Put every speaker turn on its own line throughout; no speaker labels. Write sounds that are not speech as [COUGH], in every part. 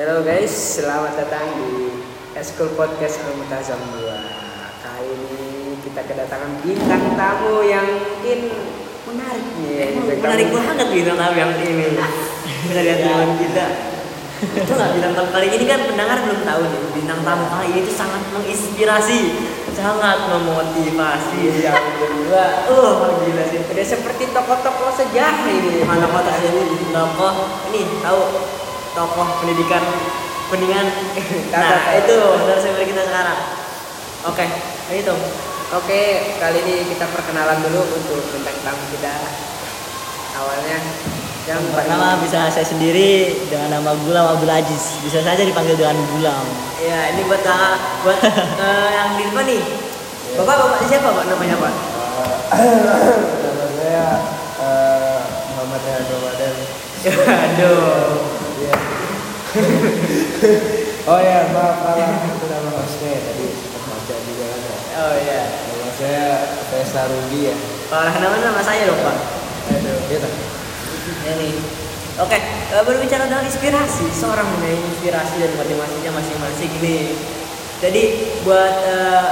Halo guys, selamat datang di Eskul Podcast Almutazam 2 Kali ini kita kedatangan bintang tamu yang mungkin menarik nih ya Bintang
menarik banget bintang tamu yang ini. Kita lihat teman kita. Itu nggak bintang tamu? Kali ini kan pendengar belum tahu nih Bintang tamu kali ini tuh sangat menginspirasi Sangat memotivasi.
Yang kedua
Oh gila sih.
Udah seperti tokoh-tokoh sejarah ini.
Mana kota ini? Tokoh Ini tahu tokoh pendidikan Kuningan [LAUGHS] Nah itu narasumber kita sekarang Oke ini tuh
Oke, kali ini kita perkenalan dulu untuk bintang tamu kita Awalnya yang
Pertama bisa saya sendiri dengan nama Gulam Abdul Aziz. Bisa saja dipanggil dengan Gulam.
Ya ini buat kakak Buat [LAUGHS] eh, yang di depan nih Bapak, bapak siapa pak namanya pak? [CLEARS THROAT]
Nama saya eh, Muhammad Ramadan. [LAUGHS]
Aduh.
Iya. [LAUGHS] oh ya, maaf kalah itu nama hostnya tadi sempat baca juga kan. ya.
Oh iya.
Nama saya Fesa Ruby ya.
Kalau nama nama saya dong pak.
Aduh, iya tak?
Ini. Oke, eh, berbicara tentang inspirasi, seorang punya inspirasi dan motivasinya masing-masing ini. Jadi buat uh,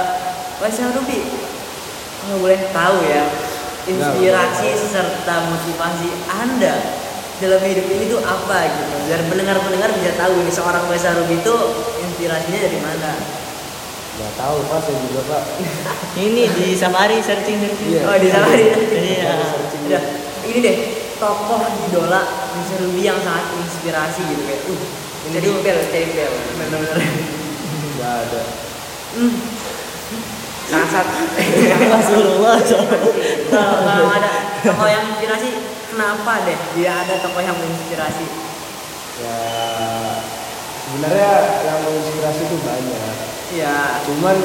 Wasa Ruby, kalau boleh tahu ya, inspirasi serta motivasi Anda dalam hidup ini tuh apa gitu? Biar pendengar-pendengar bisa tahu ini seorang Wasa Ruby itu inspirasinya dari mana.
Gak tahu pak, saya juga pak. [LAUGHS]
Ini di Safari searching searching.
Iya.
Oh di sana ya.
Iya. [LAUGHS]
Udah, ini deh tokoh idola Mr. Ruby yang sangat menginspirasi gitu kayak. Uh, ini
Jadi
tuh
bel, jadi bel
benar-benar.
Gak ada.
Hmm.
Sangat satu
Rasulullah.
Kalau kalau ada tokoh yang inspirasi, kenapa deh dia ada tokoh yang menginspirasi?
Ya sebenarnya yang menginspirasi itu banyak.
Iya.
Cuman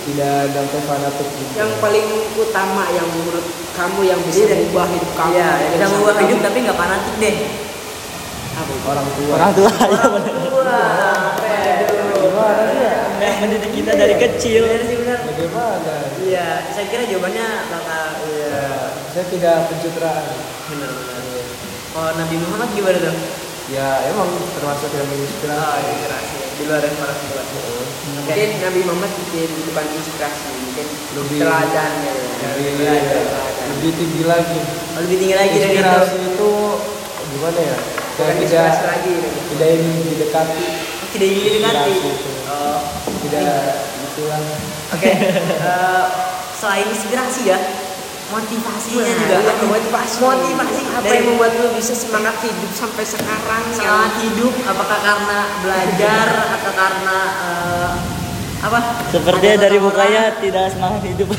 tidak sampai fanatik gitu.
Yang paling utama yang menurut kamu yang bisa
Iya.
mengubah hidup kamu
Iya, yang bisa mengubah hidup tapi nggak fanatik deh.
Apa
orang tua.
Orang tua ya benar.
Sih ya?
Yang mendidik kita dari kecil.
Benar sih benar.
Bagaimana?
Iya, saya kira jawabannya bakal iya.
Ya, saya tidak pencitraan.
Benar-benar. Kalau Nabi Muhammad gimana tuh?
Ya emang termasuk yang
Oh,
menginspirasi.
inspirasi. Di luar inspirasi luar.
Mungkin Nabi Muhammad bikin bukan inspirasi, mungkin
Lebih-
teladan ya.
Dari
Teladan.
lebih tinggi lagi.
Oh, lebih tinggi lagi dari itu.
Inspirasi itu gimana ya? Saya tidak
inspirasi lagi.
tidak ingin didekati.
Tidak ingin didekati.
Inspirasi.
Oh,
Tidak itulah.
Oke, eh, selain inspirasi ya, motivasinya
Nah,
juga.
iya, motivasi.
Motivasi
apa
dari
yang membuat lu bisa semangat hidup sampai sekarang?
semangat hidup. Apakah karena belajar atau karena eh, apa?
Sepertinya
Ada
dari mukanya tidak semangat hidup. [LAUGHS]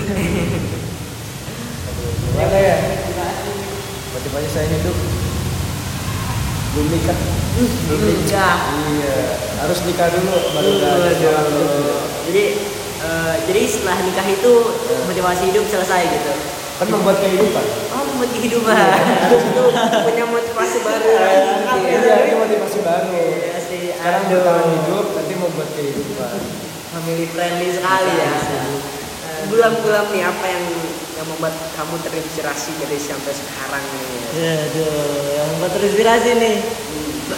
Gimana ya? Motivasi saya hidup belum nikah.
belum nikah.
Iya, harus nikah dulu baru ada.
Jadi eh, jadi setelah nikah itu motivasi hidup selesai gitu.
Kan membuat kehidupan.
Oh, membuat kehidupan.
Harus [LAUGHS] itu punya motivasi baru gitu ya.
Iya, ini motivasi baru.
Iya sih.
Sekarang bertahan hidup, nanti membuat kehidupan.
family friendly sekali ya.
Gulam-gulam nih apa yang yang membuat kamu terinspirasi dari sampai sekarang nih?
Ya, aduh, yang membuat terinspirasi nih.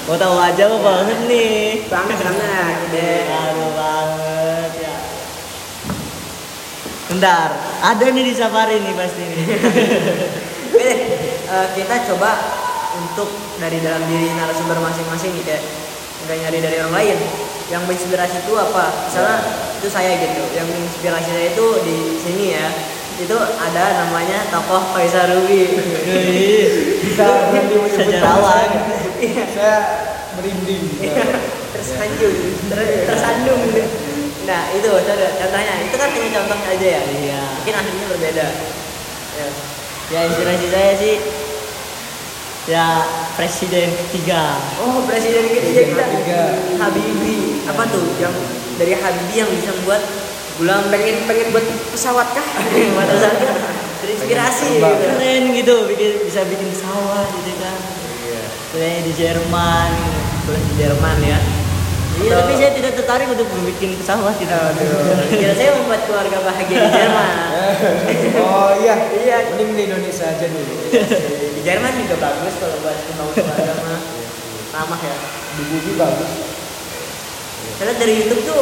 Mau tahu aja mau banget nih.
Banget banget deh.
Aduh banget ya. Bentar, ada nih di safari nih pasti nih. [LAUGHS]
Oke eh, kita coba untuk dari dalam diri narasumber masing-masing gitu ya. Nggak nyari dari orang lain. Yang menginspirasi itu apa? Misalnya itu saya gitu. Yang menginspirasi saya itu di sini ya. Itu ada namanya tokoh Faisal Ruby.
Bisa berhenti menyebut.
Iya.
Saya merinding.
Tersanjung.
Ter- tersandung. Nah itu contoh- contohnya itu kan hanya contohnya aja ya.
Iya.
Mungkin aslinya berbeda. Ya.
Ya inspirasi saya sih ya presiden ketiga.
Oh presiden ketiga kita
Ketiga.
Habibie apa tuh yang dari Habibie yang bisa membuat bulan
Pengen pengen buat pesawat kah? [LAUGHS]
itu terinspirasi gitu.
Keren gitu, bikin bisa bikin sawah gitu kan.
Iya.
Di Jerman.
Kuliah di Jerman ya.
Iya,
Atau-
tapi saya tidak tertarik untuk bikin pesawat gitu.
Kira saya membuat keluarga bahagia di Jerman. [LAUGHS]
Oh iya,
Iya.
Mending di Indonesia aja dulu. [LAUGHS]
di Jerman juga bagus kalau buat keluarga mah ramah ya.
Di Bumi bagus.
Saya lihat dari YouTube tuh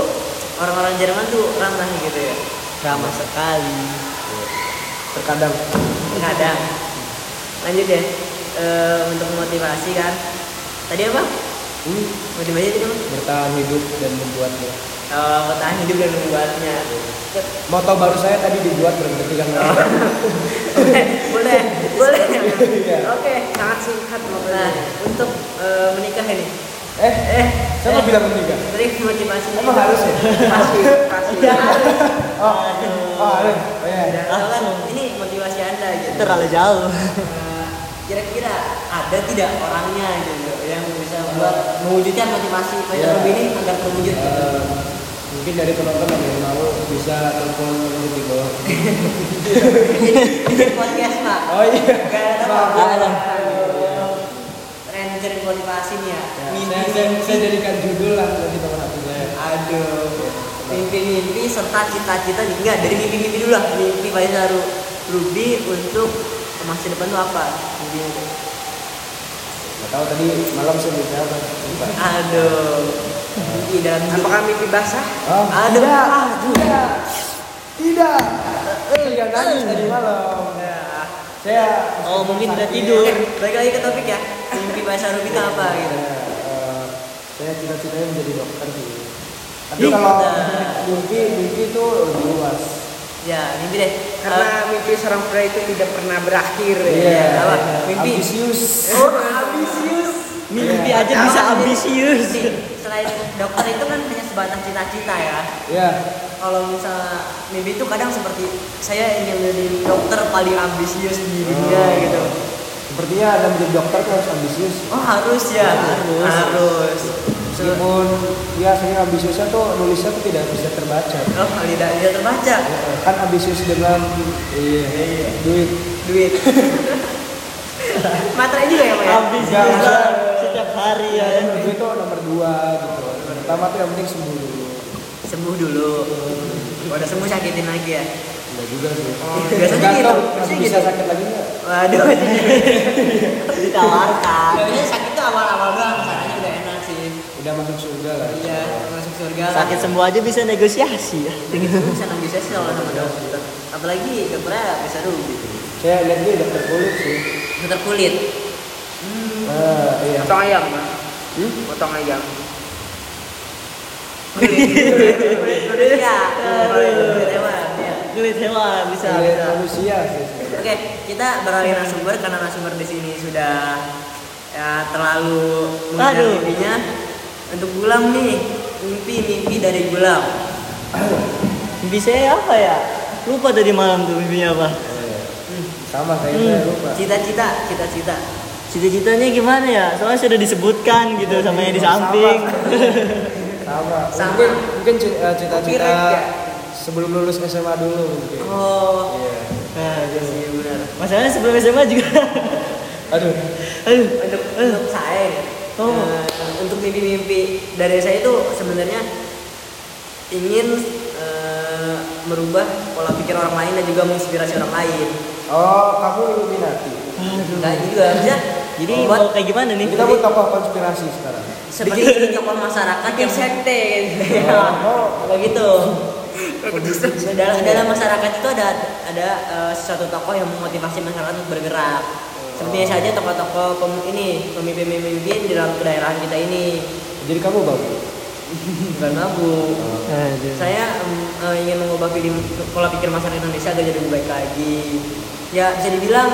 orang-orang Jerman tuh ramah gitu ya.
Ramah sekali.
Terkadang
Kadang. Lanjut ya. Eh, untuk motivasi kan. Tadi apa?
Hmm,
Motivasi apa?
bertahan hidup dan membuatnya.
Oh, bertahan hidup dan membuatnya.
Moto baru saya tadi dibuat berarti kan. [LAUGHS]
boleh, boleh, boleh.
Iya.
Oke.
sangat singkat
Nah,
motonya
untuk eh, menikah ini.
Eh,
Eh,
saya mau bilang menikah.
tadi motivasi.
Emang harus ya?
pasti [LAUGHS] pasti
Oh, oh, ada. Oh, iya.
Dan kan ini motivasi anda gitu.
Terlalu jauh.
Eh, Kira-kira ada tidak orangnya gitu buat mewujudkan motivasi Pak
Iya.
Robi ini agar terwujud gitu.
Eh, mungkin dari penonton yang mau bisa telepon nomor di bawah.
Ini podcast Pak.
Oh iya.
Gak ada apa-apa. cari motivasi nih ya.
Ya,
Mimpi,
saya, saya,
mimpi.
saya jadikan judul lah nanti teman aku saya.
Aduh. Mimpi-mimpi serta cita-cita enggak dari mimpi-mimpi dulu lah. Mimpi Faisal Ru- Ruby untuk masa depan tuh apa? Mimpinya
Nggak tahu tadi malam saya mimpi apa? Lupa.
Aduh. Mimpi dalam
apakah mimpi basah
Oh,
Aduh.
tidak, tidak, tidak. Saya nangis tadi malam. Saya
Oh, mungkin udah tidur.
Oke, balik lagi ke topik ya. Mimpi Faisal Ruby itu apa gitu?
Ya, eh, saya cita-citanya menjadi dokter sih. Tapi kalau mimpi, mimpi itu lebih luas.
Ya, mimpi deh.
karena mimpi seorang pria itu tidak pernah berakhir
Iya,
ya.
apa? Mimpi.
Ambisius.
Oh, ambisius.
Mimpi
Iya.
aja bisa ambisius.
Nih, Selain dokter itu kan hanya sebatas cita-cita ya.
Ya,
Kalau misalnya mimpi itu kadang seperti saya ingin menjadi dokter paling ambisius di dunia
Oh.
gitu.
sepertinya ada menjadi dokter kan harus ambisius.
Oh harus ya,
Harus.
harus.
Meskipun ya saya ambisiusnya tuh nulisnya tuh tidak bisa terbaca.
oh tidak tidak terbaca.
Kan ambisius dengan iya, duit.
Duit. [LAUGHS] Materai juga ya pak ya.
Ambisius
Enggak,
setiap hari ya.
Menurut gue itu nomor dua gitu. Pertama tuh yang penting sembuh dulu.
Sembuh dulu. Udah sembuh sakitin lagi ya.
Enggak juga sih.
biasanya gitu.
Masih
Biasanya
bisa
gitu.
sakit lagi nggak?
Waduh. [LAUGHS]
Ditawarkan.
Biasanya sakit tuh awal-awal doang, ke sananya
udah masuk surga lah.
Iya, masuk surga. lah.
Sakit sembuh aja bisa negosiasi ya.
Bisa negosiasi kalau sama dokter. Apalagi dokternya bisa rugi.
Saya lihat dia dokter kulit sih.
Dokter kulit.
Ah, iya.
potong ayam Pak.
Hmm?
potong ayam
Kulit ya. Kulit hewan, ya.
Kulit hewan bisa
Kulit
bisa.
manusia sih.
Oke, kita beralih narasumber karena narasumber di sini sudah ya terlalu mengejar
Aduh.
Untuk Gulam nih, mimpi-mimpi dari Gulam.
Mimpi saya apa ya? Lupa tadi malam tuh mimpinya apa.
Sama kayak
Hmm.
saya lupa.
Cita-cita, cita-cita.
Cita-citanya gimana ya? Soalnya sudah disebutkan gitu sama yang di samping.
Sama. [LAUGHS]
Sama.
Mungkin eh, cita-cita sebelum lulus SMA dulu mungkin.
Oh,
Iya.
Nah,
iya sih benar.
Masalahnya sebelum SMA juga.
Aduh.
Aduh.
Untuk untuk saya, ya,
Oh.
eh, untuk mimpi-mimpi dari saya itu sebenarnya ingin eh, merubah pola pikir orang lain dan juga menginspirasi orang lain.
Oh, kamu Illuminati.
Enggak juga bisa.
Jadi
membuat
mau kayak gimana nih?
Kita mau tokoh konspirasi sekarang.
seperti tokoh masyarakat yang
sekte
Oh,
kayak gitu. dalam, dalam masyarakat itu ada ada eh, suatu tokoh yang memotivasi masyarakat untuk bergerak. Sepertinya saja tokoh-tokoh pem- ini pemimpin-pemimpin di dalam daerah kita ini
jadi kamu bagus. [LAUGHS]
bukan mabuk.
Aduh.
Saya em, eh, ingin mengubah film, pola pikir masyarakat Indonesia agar jadi lebih baik lagi. Ya bisa dibilang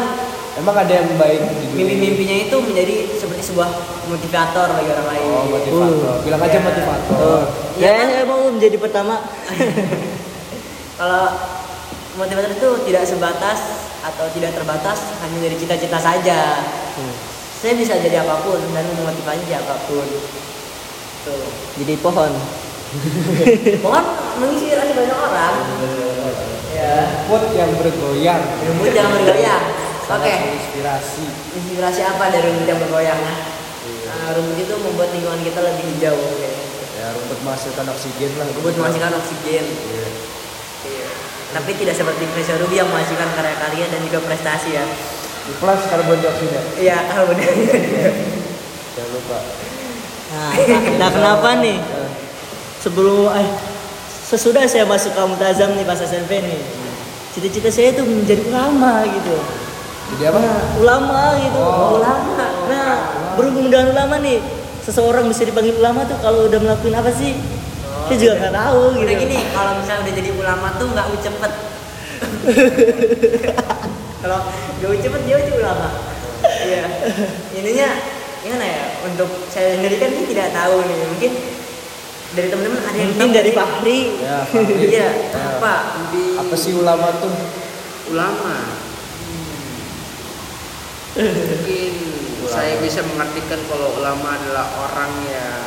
Emang ada yang baik
mimpi-mimpinya itu menjadi seperti sebuah motivator bagi orang lain.
Oh, motivator. Bilang aja
Ya.
motivator.
Iya
Ya, saya mau menjadi pertama. [LAUGHS]
Kalau motivator itu tidak sebatas atau tidak terbatas hanya dari cita-cita saja. Saya bisa jadi apa pun dan memotivasi siapa pun. Tuh.
Jadi pohon. [LAUGHS]
Pohon menginspirasi banyak orang. Ya.
Quote yang bergoyang.
Rumput jangan bergoyang. Oke.
Sangat Inspirasi.
Inspirasi apa dari rumput yang bergoyang? Nah, rumput itu membuat lingkungan kita lebih hijau. Oke.
Ya, rumput menghasilkan oksigen lah.
Rumput menghasilkan oksigen.
Iya.
Tapi tidak seperti Faisal Ruby yang menghasilkan karya-karya dan juga prestasi ya.
Plus karbon dioksida.
Iya, kalau benar.
Jangan lupa.
Nah, nah kenapa nih? sebelum eh sesudah saya masuk ke Multazam nih pas SMP nih. Cita-cita saya itu menjadi ulama gitu.
Jadi apa?
Nah, ulama gitu.
Oh.
Ulama. Nah, berhubung dengan ulama nih, seseorang bisa dipanggil ulama tuh kalau udah melakukan apa sih? Saya juga nggak tahu gitu.
Udah gini, kalau misalnya udah jadi ulama tuh nggak cepet. [LAUGHS] kalau nggak cepet dia itu ulama. Iya. Ininya gimana ya? Untuk saya sendiri kan ini tidak tahu nih. Mungkin dari teman-teman ada yang
Mungkin
tahu
dari. Fahri.
Ya.
Iya.
Ya.
Apa?
Di
Apa sih ulama tuh?
ulama? Mungkin saya bisa mengartikan kalau ulama adalah orang yang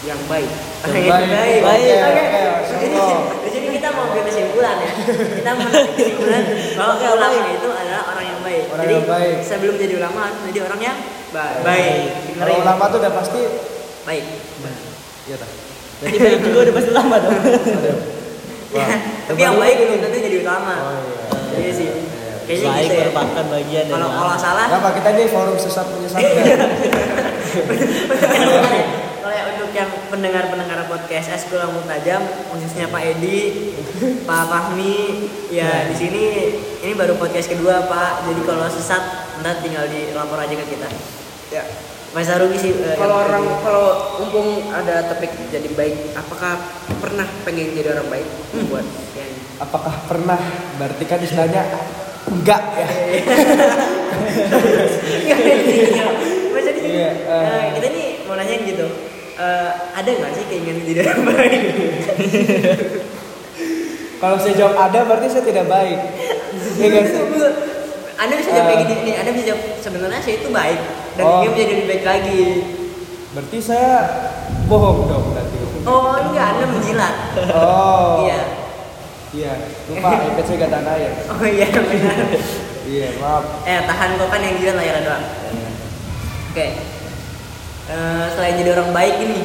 yang baik.
Yang
Baik,
baik.
baik.
Oke.
Oke,
Jadi,
songong.
di sini kita mau ambil kesimpulan ya. Kita mau kesimpulan bahwa ulama itu adalah orang yang baik.
Orang
jadi
yang baik.
sebelum jadi ulama harus jadi orang yang
Baik.
baik.
Kalau ulama tuh udah pasti
Baik.
Iya tak?
Jadi baik juga udah pasti ulama dong.
Ya, tapi yang baik belum tentu jadi utama.
Oh iya.
Iya sih. Kayaknya
Baik
gitu ya.
merupakan bagian
Kalau
ulama.
kalau salah
Kenapa kita ini forum sesat menyesatkan? [LAUGHS] [LAUGHS]
kalau ya untuk yang pendengar-pendengar podcast Eskul Tajam khususnya Pak Edi, Pak Fahmi, ya di sini ini baru podcast kedua Pak. Jadi kalau sesat ntar tinggal dilapor aja ke kita.
Ya.
Mas Arugi sih. eh,
Kalau orang kalau mumpung ada topik jadi baik, apakah pernah pengen jadi orang baik? Buat yang
Apakah pernah? Berarti kan istilahnya enggak ya. [LAUGHS]
Mas Edi,
Iya, eh.
eh, kita nih mau nanyain eh, ada nggak sih keinginan orang [LAUGHS] baik?
Kalau saya jawab ada berarti saya tidak baik. Iya nggak sih?
Anda bisa jawab kayak
Eh.
gini nih, Anda bisa jawab sebenarnya saya itu baik dan
Oh.
ingin menjadi lebih baik lagi.
Berarti saya bohong dong berarti.
Oh enggak, Anda menjilat.
Oh.
Iya.
Iya. Lupa [LAUGHS] iPad saya gak tahan air.
Oh iya benar.
Iya, maaf.
eh tahan kok kan yang jilat layar doang. Oke. Eh, selain jadi orang baik ini,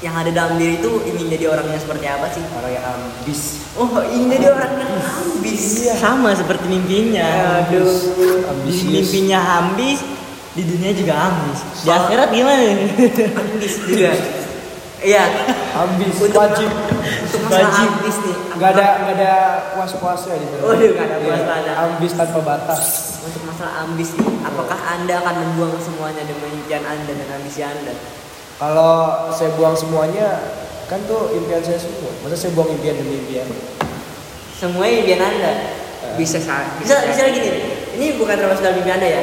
yang ada dalam diri itu ingin jadi orang yang seperti apa sih?
Orang yang ambis.
Oh ingin jadi orang yang ambis.
Sama seperti mimpinya.
Aduh.
Di
Ambisius.
mimpinya ambis, di dunia juga ambis. Di
Oh.
akhirat gimana?
Ambis juga. Iya.
Ambis
Untuk-
wajib.
Untuk masalah
Wajib.
ambis nih.
Gak ada gak ada puas-puasnya di sana.
Waduh, nggak ada
Iya,
puas-puasnya.
Ambis tanpa batas.
Untuk masalah ambis nih, apakah anda akan membuang semuanya demi impian anda dan ambisi anda?
Kalau saya buang semuanya, kan tuh impian saya semua. Masa saya buang impian demi impian?
Semuanya impian anda.
bisa saat
Bisa, bisa gini, ini bukan termasuk dalam mimpi anda ya.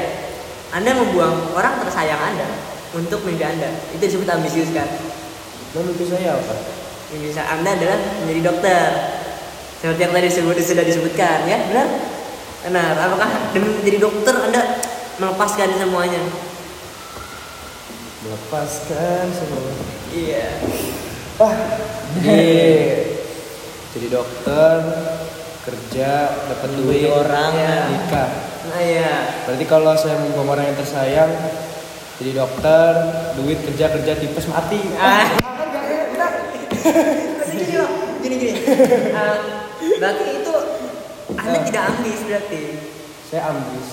Anda membuang orang tersayang anda untuk mimpi anda. Itu disebut ambisius kan?
Nah, mimpi saya apa?
Mimpi anda adalah menjadi dokter. Seperti yang tadi sudah disebutkan ya, benar? Benar. Apakah demi menjadi dokter anda melepaskan semuanya?
Melepaskan semua.
Iya.
Ah, jadi jadi dokter, kerja, dapat duit,
orang,
Iya.
nikah.
Nah iya.
Berarti kalau saya membuang orang yang tersayang, jadi dokter, duit kerja kerja tipes mati.
Ah. Masih gini gini gini. [LAUGHS] Eh, berarti anda
Eh.
tidak ambis berarti.
Saya ambis.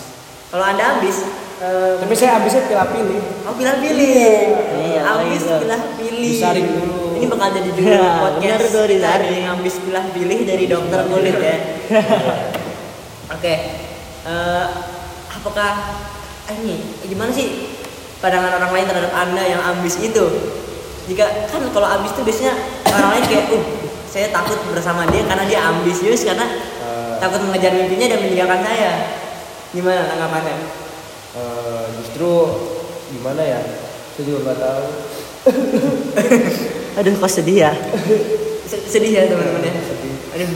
Kalau anda ambis, eh,
Tapi saya ambisnya pilih-pilih.
oh pilih-pilih.
Iya,
ambis
gitu.
pilih-pilih.
Disaring dulu.
Ini bakal jadi [LAUGHS] judul
Ya,
podcast
benar disaring.
ambis pilih-pilih dari dokter kulit ya. [LAUGHS] Oke. Eh, apakah eh, ini gimana sih pandangan orang lain terhadap anda yang ambis itu? Jika kan kalau ambis itu biasanya orang lain kayak, uh, saya takut bersama dia karena dia ambisius karena takut mengejar mimpinya dan meninggalkan saya. Gimana tanggapannya?
eh, justru gimana ya? Saya juga nggak tahu. [LAUGHS]
Aduh, kok sedih ya?
Se- Sedih ya teman-teman ya.
Sedih.
Aduh.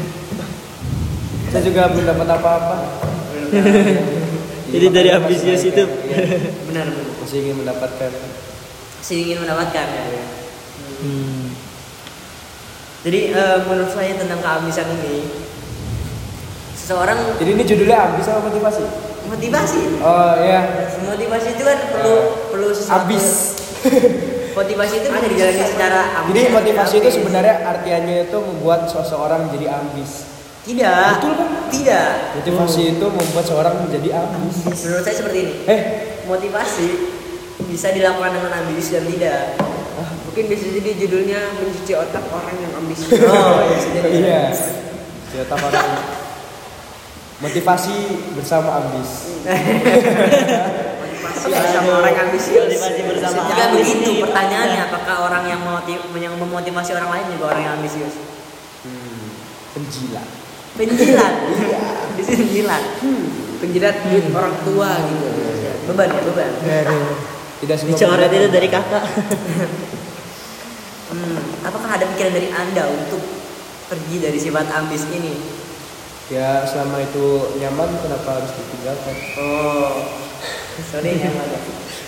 Saya juga belum dapat apa-apa. [LAUGHS]
Jadi dari ambisius itu.
ya.
Benar benar.
Masih ingin mendapatkan.
Masih ingin mendapatkan ya.
Hmm.
Jadi eh, menurut saya tentang keambisan ini seseorang
Jadi ini judulnya ambis sama motivasi?
motivasi.
Oh iya.
Motivasi itu kan perlu perlu sesuatu.
Ambis. [LAUGHS]
Motivasi itu bisa dijalani secara ambis.
Jadi motivasi itu sebenarnya artiannya itu membuat seseorang menjadi ambis.
tidak.
Betul kan?
Tidak.
Motivasi itu membuat seorang menjadi ambis.
Menurut saya seperti ini.
Eh,
Motivasi bisa dilakukan dengan ambis dan tidak.
Mungkin bisa jadi judulnya mencuci otak orang yang ambisius. [LAUGHS]
Oh, iya, bisa jadi.
Iya. Di otak orang. Motivasi bersama ambis.
Motivasi sama orang yang ambisius.
Motivasi bersama ambis
begitu pertanyaannya apakah orang yang memotiv- yang memotivasi orang lain juga orang yang ambisius?
Hmm. Penjilat.
Penjilat. [LAUGHS] Di sini penjilat.
Hmm, penjilat duit orang tua gitu.
Beban ya, beban.
Aduh.
Tidak semua
Dicoret itu dari kakak.
Hmm, apakah ada pikiran dari Anda untuk pergi dari sifat ambis ini?
Ya selama itu nyaman kenapa harus ditinggalkan?
Oh. Sorry [LAUGHS] ya, Mas.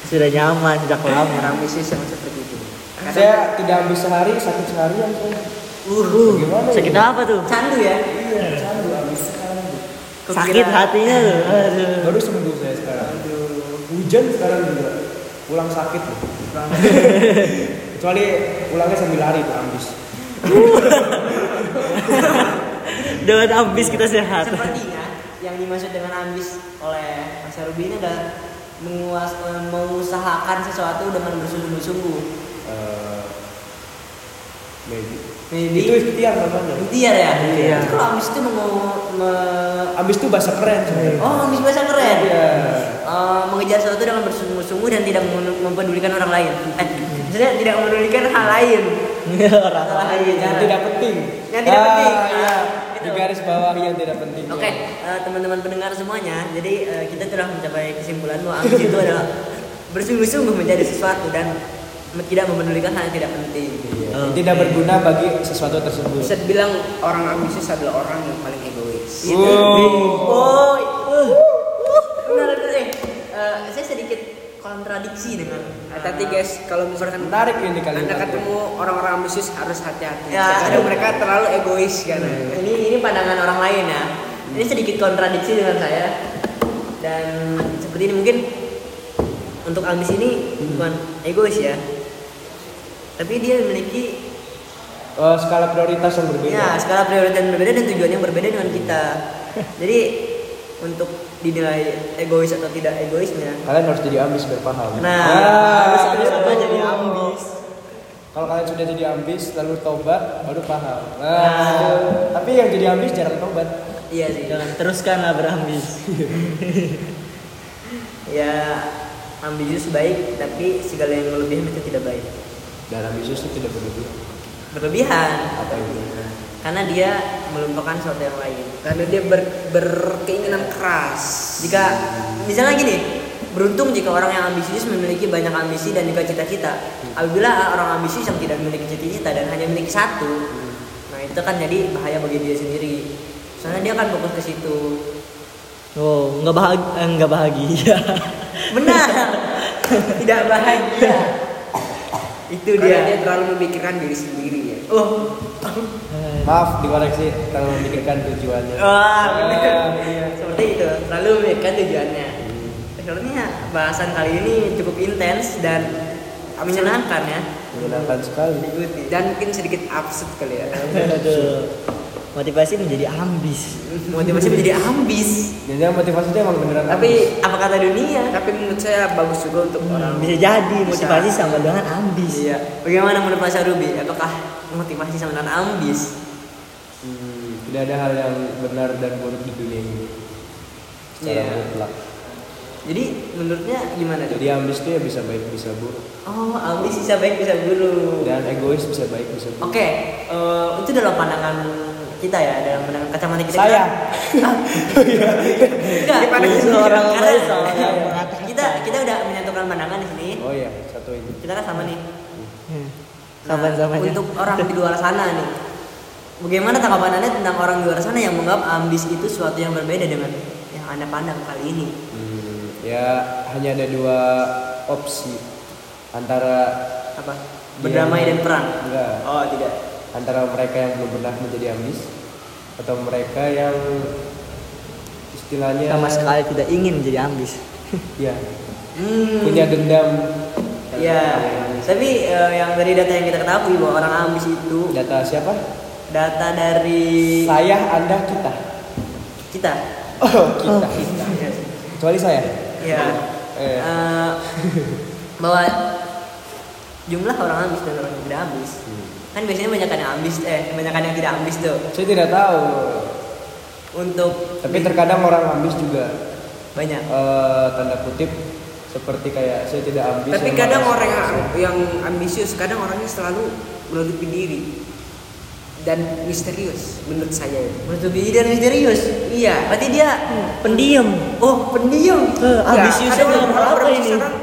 Sudah nyaman sejak
Orang
lama.
ambisius yang seperti itu. Kadang-
Saya tidak ambis sehari, sakit seharian saya.
Uh,
Bagaimana
sakit
ini?
apa tuh?
Candu ya?
Iya, candu ambis sekali.
Sakit hatinya tuh. Aduh.
Baru sembuh saya sekarang. Hujan sekarang juga. Pulang sakit loh. Kecuali pulangnya sambil lari tuh ambis. [LAUGHS]
Dengan ambis kita sehat.
Sepertinya yang dimaksud dengan ambis oleh Mas Ruby ini adalah menguas, eh, mengusahakan sesuatu dengan bersungguh-sungguh.
Eh, maybe.
Maybe.
Itu ikhtiar namanya.
Ikhtiar ya?
Iya.
Itu Kalau ambis itu mau me-
Ambis tuh bahasa keren sebenarnya.
Oh, ambis bahasa keren.
Iya.
Eh, mengejar sesuatu dengan bersungguh-sungguh dan tidak mem- mempedulikan orang lain. Eh, maksudnya tidak mempedulikan hal lain.
Orang
Hal lain.
Yang tidak penting.
Yang tidak
Ah,
penting.
Iya. Di garis bawah yang tidak penting.
Oke, eh, teman-teman pendengar semuanya, jadi eh, kita telah mencapai kesimpulan bahwa ambis itu adalah bersungguh-sungguh menjadi sesuatu dan tidak memedulikan hal yang tidak penting.
Iya.
Oh,
Tidak berguna bagi sesuatu tersebut.
Bisa dibilang orang ambisius adalah orang yang paling egois.
Gitu. Oh, uh, benar benar eh. Eh, saya sedikit kontradiksi dengan
Nah, Tadi guys, kalau misalkan
Menarik ini kali
Anda ketemu orang-orang ambisius harus hati-hati.
Ya.
Kadang mereka terlalu egois kan.
ini ini pandangan orang lain ya. Ini sedikit kontradiksi dengan saya dan seperti ini mungkin untuk ambis ini bukan egois ya, tapi dia memiliki
Oh, skala prioritas yang berbeda.
ya skala prioritas yang berbeda dan tujuan yang berbeda dengan kita. [LAUGHS] Jadi untuk dinilai egois atau tidak egoisnya,
Kalian harus jadi ambis biar paham.
Nah,
harus
Ah,
harus apa jadi ambis.
Kalau kalian sudah jadi ambis lalu tobat baru paham. Nah,
Nah.
tapi yang jadi ambis jarang tobat.
iya sih.
Jangan teruskanlah berambis. [LAUGHS]
Ya ambisius baik, tapi segala yang berlebihan itu tidak baik.
Dan ambisius itu tidak berlebihan.
Berlebihan,
Apa itu?
Karena dia melupakan sesuatu yang lain.
Karena dia ber- berkeinginan keras.
Jika misalnya gini, beruntung jika orang yang ambisius memiliki banyak ambisi dan juga cita-cita. Apabila orang ambisius yang tidak memiliki cita-cita dan hanya memiliki satu, nah itu kan jadi bahaya bagi dia sendiri. Soalnya dia akan fokus ke situ.
Oh, nggak bahagia, eh, nggak bahagia. [LAUGHS]
Benar, tidak bahagia. [LAUGHS] Itu
Karena dia
dia.
terlalu memikirkan diri sendiri.
Oh,
Maaf dikoreksi kalau memikirkan tujuannya.
wah, benar.
Ah, iya.
Seperti itu, terlalu memikirkan tujuannya. Sebenarnya bahasan kali ini cukup intens dan menyenangkan ya.
Menyenangkan sekali.
Dan mungkin sedikit absurd kali ya.
Aduh. Motivasi menjadi ambis.
Motivasi menjadi ambis.
Jadi motivasi itu emang beneran
Tapi
Apa kata dunia?
tapi menurut saya bagus juga untuk orang
Bisa jadi motivasi
Bisa.
sama dengan ambis.
Iya. Bagaimana menurut Pak Ruby? Apakah motivasi sama dengan ambis?
Hmm, tidak ada hal yang benar dan buruk di dunia ini. Secara
Iya.
mutlak.
Jadi menurutnya gimana tuh?
Jadi ambis itu ya bisa baik bisa buruk.
Oh, ambis bisa baik bisa buruk.
Dan egois bisa baik bisa buruk.
Oke, eh, itu dalam pandangan kita ya, dalam pandangan kacamata kita.
Saya.
Enggak.
Seorang
Karena
lain mengatakan.
kita kita udah menyatukan pandangan di sini.
Oh iya, satu ini.
Kita kan sama nih.
Hmm.
Nah,
aja.
Untuk orang di luar sana nih. Bagaimana tanggapan Anda tentang orang di luar sana yang menganggap ambis itu suatu yang berbeda dengan yang Anda pandang kali ini?
Hmm, ya hanya ada dua opsi antara
Apa? Berdamai dan perang?
enggak
Oh, tidak.
Antara mereka yang belum pernah menjadi ambis atau mereka yang istilahnya
sama sekali tidak ingin menjadi ambis.
ya
Hmm.
punya dendam
Ya, tapi eh, yang dari data yang kita ketahui bahwa orang ambis itu
data siapa
data dari
saya anda kita
kita.
oh kita kecuali saya
Ya.
Eh.
Eh, bahwa jumlah orang ambis dan orang yang tidak ambis.
Hmm.
Kan biasanya banyak yang ambis eh banyak yang tidak ambis tuh.
Saya tidak tahu.
Untuk
Tapi terkadang orang ambis juga
banyak.
eh, tanda kutip seperti kayak saya tidak ambis.
Tapi kadang orang yang, yang ambisius, kadang orangnya selalu menutupi diri dan misterius menurut saya.
Menutup diri dan misterius.
Iya.
Berarti dia
pendiam
oh pendiam.
eh,
Ya,
ambisiusnya
ada
dalam hal apa
orang
ini
sekarang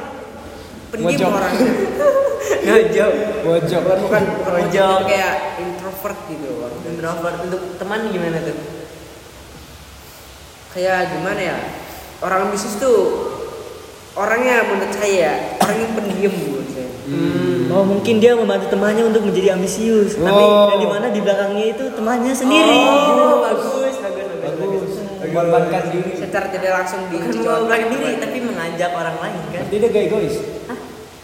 pendiam orangnya. [LAUGHS]
Ngajak.
Mojok.
bukan bukan bukan
Mojok.
mojok kayak introvert gitu bang.
Introvert untuk teman gimana tuh?
Kayak gimana ya? Orang ambisius tuh orangnya menurut saya orang yang pendiam menurut saya.
Hmm.
Oh mungkin dia membantu temannya untuk menjadi ambisius, tapi
Oh.
dan di mana di belakangnya itu temannya sendiri.
Oh, bagus, bagus, bagus, bagus.
Mengorbankan diri.
Secara tidak langsung di
Bukan mengorbankan diri, tapi mengajak orang lain kan.
Berarti dia gak egois.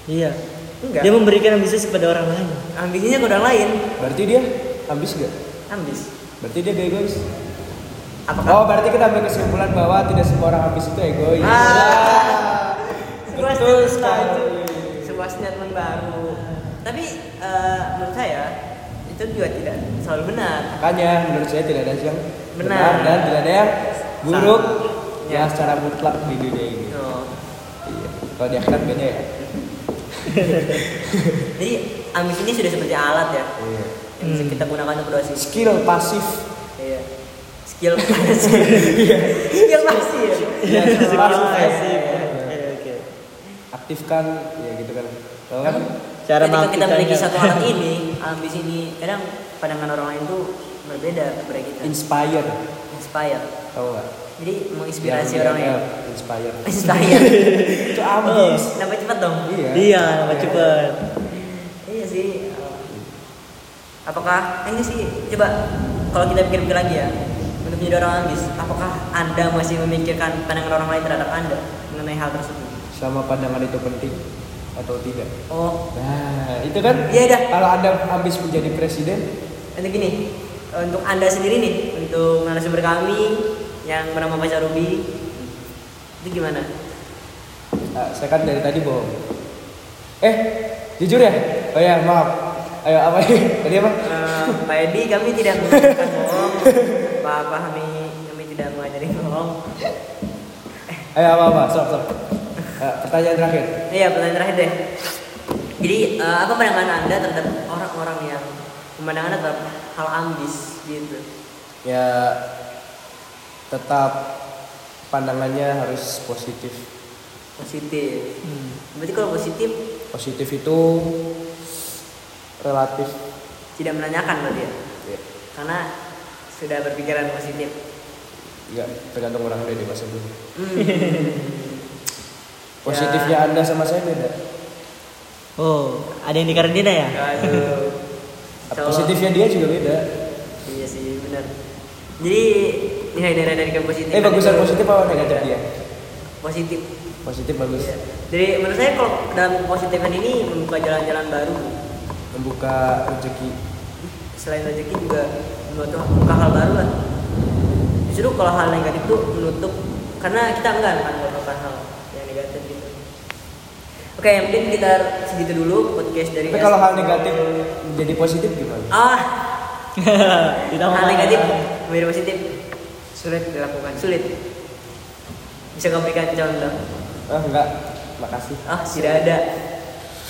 Iya.
Enggak.
Dia memberikan ambisius kepada orang lain.
Ambisinya ke orang lain.
Berarti dia ambis gak?
Ambis.
Berarti dia egois.
Apakah?
Oh, berarti kita ambil kesimpulan bahwa tidak semua orang ambis itu egois.
Ah. Sebuah
Betul
statement
sekali.
baru. Sebuah statement baru. Tapi eh, menurut saya itu juga tidak selalu benar.
Makanya menurut saya tidak ada yang
Benar.
benar, dan tidak ada yang buruk ya
Ya.
secara mutlak di dunia ini.
Oh.
Iya. Kalau di akhirat beda ya. [LAUGHS]
Jadi ambis ini sudah seperti alat ya
Iya.
yang
Hmm.
kita gunakan untuk berdoa.
Skill pasif.
Iya. Skill pasif. Skill pasif.
Iya, skill pasif.
Pasif.
ya.
Oke.
Aktifkan ya gitu kan. Kalau kan
Cara
Ketika kita memiliki satu alat [LAUGHS] ini, ambis ini kadang pandangan orang lain tuh berbeda kepada kita.
inspire,
Inspire.
tahu nggak?
Jadi menginspirasi orang
ya, Inspire.
Inspire. [LAUGHS]
Itu ambis.
Nambah cepat dong.
Iya.
Iya, nama cepet.
Iya sih. Apakah ini sih coba kalau kita pikir-pikir lagi ya untuk menjadi orang ambis, apakah anda masih memikirkan pandangan orang lain terhadap anda mengenai hal tersebut?
Sama pandangan itu penting atau tidak?
Oh,
Nah, itu kan
Iya, dah.
kalau Anda ambis menjadi presiden,
untuk gini, untuk anda sendiri nih, untuk narasumber kami yang bernama Pak Ruby, itu gimana?
ah, saya kan dari tadi bohong. Eh, jujur ya? Oh ya, maaf. Ayo apa ini? Tadi apa?
Eh, Pak Edi, kami tidak [LAUGHS] mengajarkan bohong. Pak Fahmi, kami tidak mengajari bohong.
Ayo apa apa? Stop, stop. Ah, pertanyaan terakhir.
Iya, pertanyaan terakhir deh. Jadi eh, apa pandangan anda terhadap orang-orang yang pemandangan anda terhadap hal ambis gitu?
Ya tetap pandangannya harus positif.
Positif.
Hmm.
Berarti kalau positif
Positif itu relatif.
tidak menanyakan berarti ya?
Ya,
Karena sudah berpikiran positif.
nggak tergantung orang ada di masa dulu.
Hmm. [LAUGHS]
Positifnya Anda sama saya beda.
Oh, ada yang dikarantina ya?
Aduh. Insya Allah.
Positifnya dia juga beda.
Iya sih, benar. Jadi nilai-nilai dari positif.
Eh bagusan positif apa negatif dia?
Positif.
Positif bagus.
Iya. Jadi menurut saya kalau dalam positifan ini membuka jalan-jalan baru.
Membuka rezeki.
Selain rezeki juga membuka, membuka hal baru lah. Justru kalau hal negatif tuh menutup karena kita enggak kan melakukan hal yang negatif gitu. Oke, yang penting kita segitu dulu podcast dari
Tapi kalau hal negatif menjadi positif gimana?
ah [LAUGHS] hal negatif menjadi positif
Sulit dilakukan.
sulit. Bisa kamu berikan contoh?
Ah enggak, makasih.
Ah tidak ada.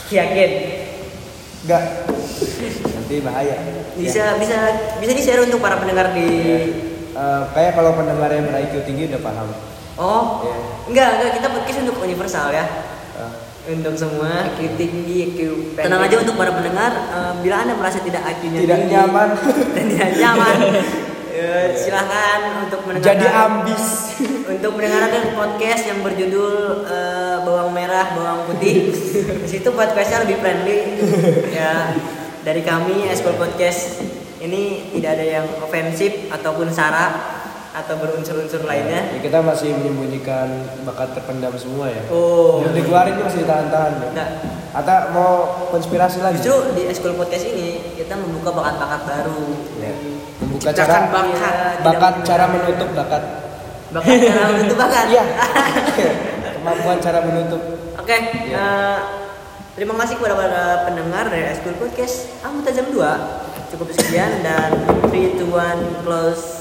Yakin?
Enggak. Nanti bahaya.
Bisa bisa bisa di share untuk para pendengar di.
Eh, kayak kalau pendengar yang ber IQ tinggi udah paham.
Oh,
Ya.
enggak enggak kita podcast untuk universal ya.
Eh,
Untuk semua.
IQ tinggi, IQ pendek.
Tenang aja untuk para pendengar, eh, bila anda merasa tidak IQ-nya
tidak
tinggi
nyaman. [LAUGHS]
dan tidak nyaman, [LAUGHS] eh, silahkan untuk mendengarkan
Jadi ambis. [LAUGHS]
untuk mendengarkan podcast yang berjudul eh, bawang merah bawang putih. [LAUGHS] Di situ podcastnya lebih friendly. [LAUGHS] ya dari kami Eskol Podcast ini tidak ada yang ofensif ataupun sara atau berunsur-unsur lainnya.
Ya, kita masih menyembunyikan bakat terpendam semua ya.
Oh,
Yang dikeluarin masih ditahan-tahan ya.
enggak.
Atau mau konspirasi lagi?
Justru di Eskol Podcast ini kita membuka bakat-bakat baru.
Ya.
Ciptakan
cara
bakat.
Bakat cara menutup- bakat.
bakat cara menutup bakat.
Iya. [LAUGHS] Kemampuan cara menutup.
Oke,
Iya.
eh, Terima kasih kepada para pendengar dari School Podcast Amutazam 2. Cukup sekian dan 3 to 1 close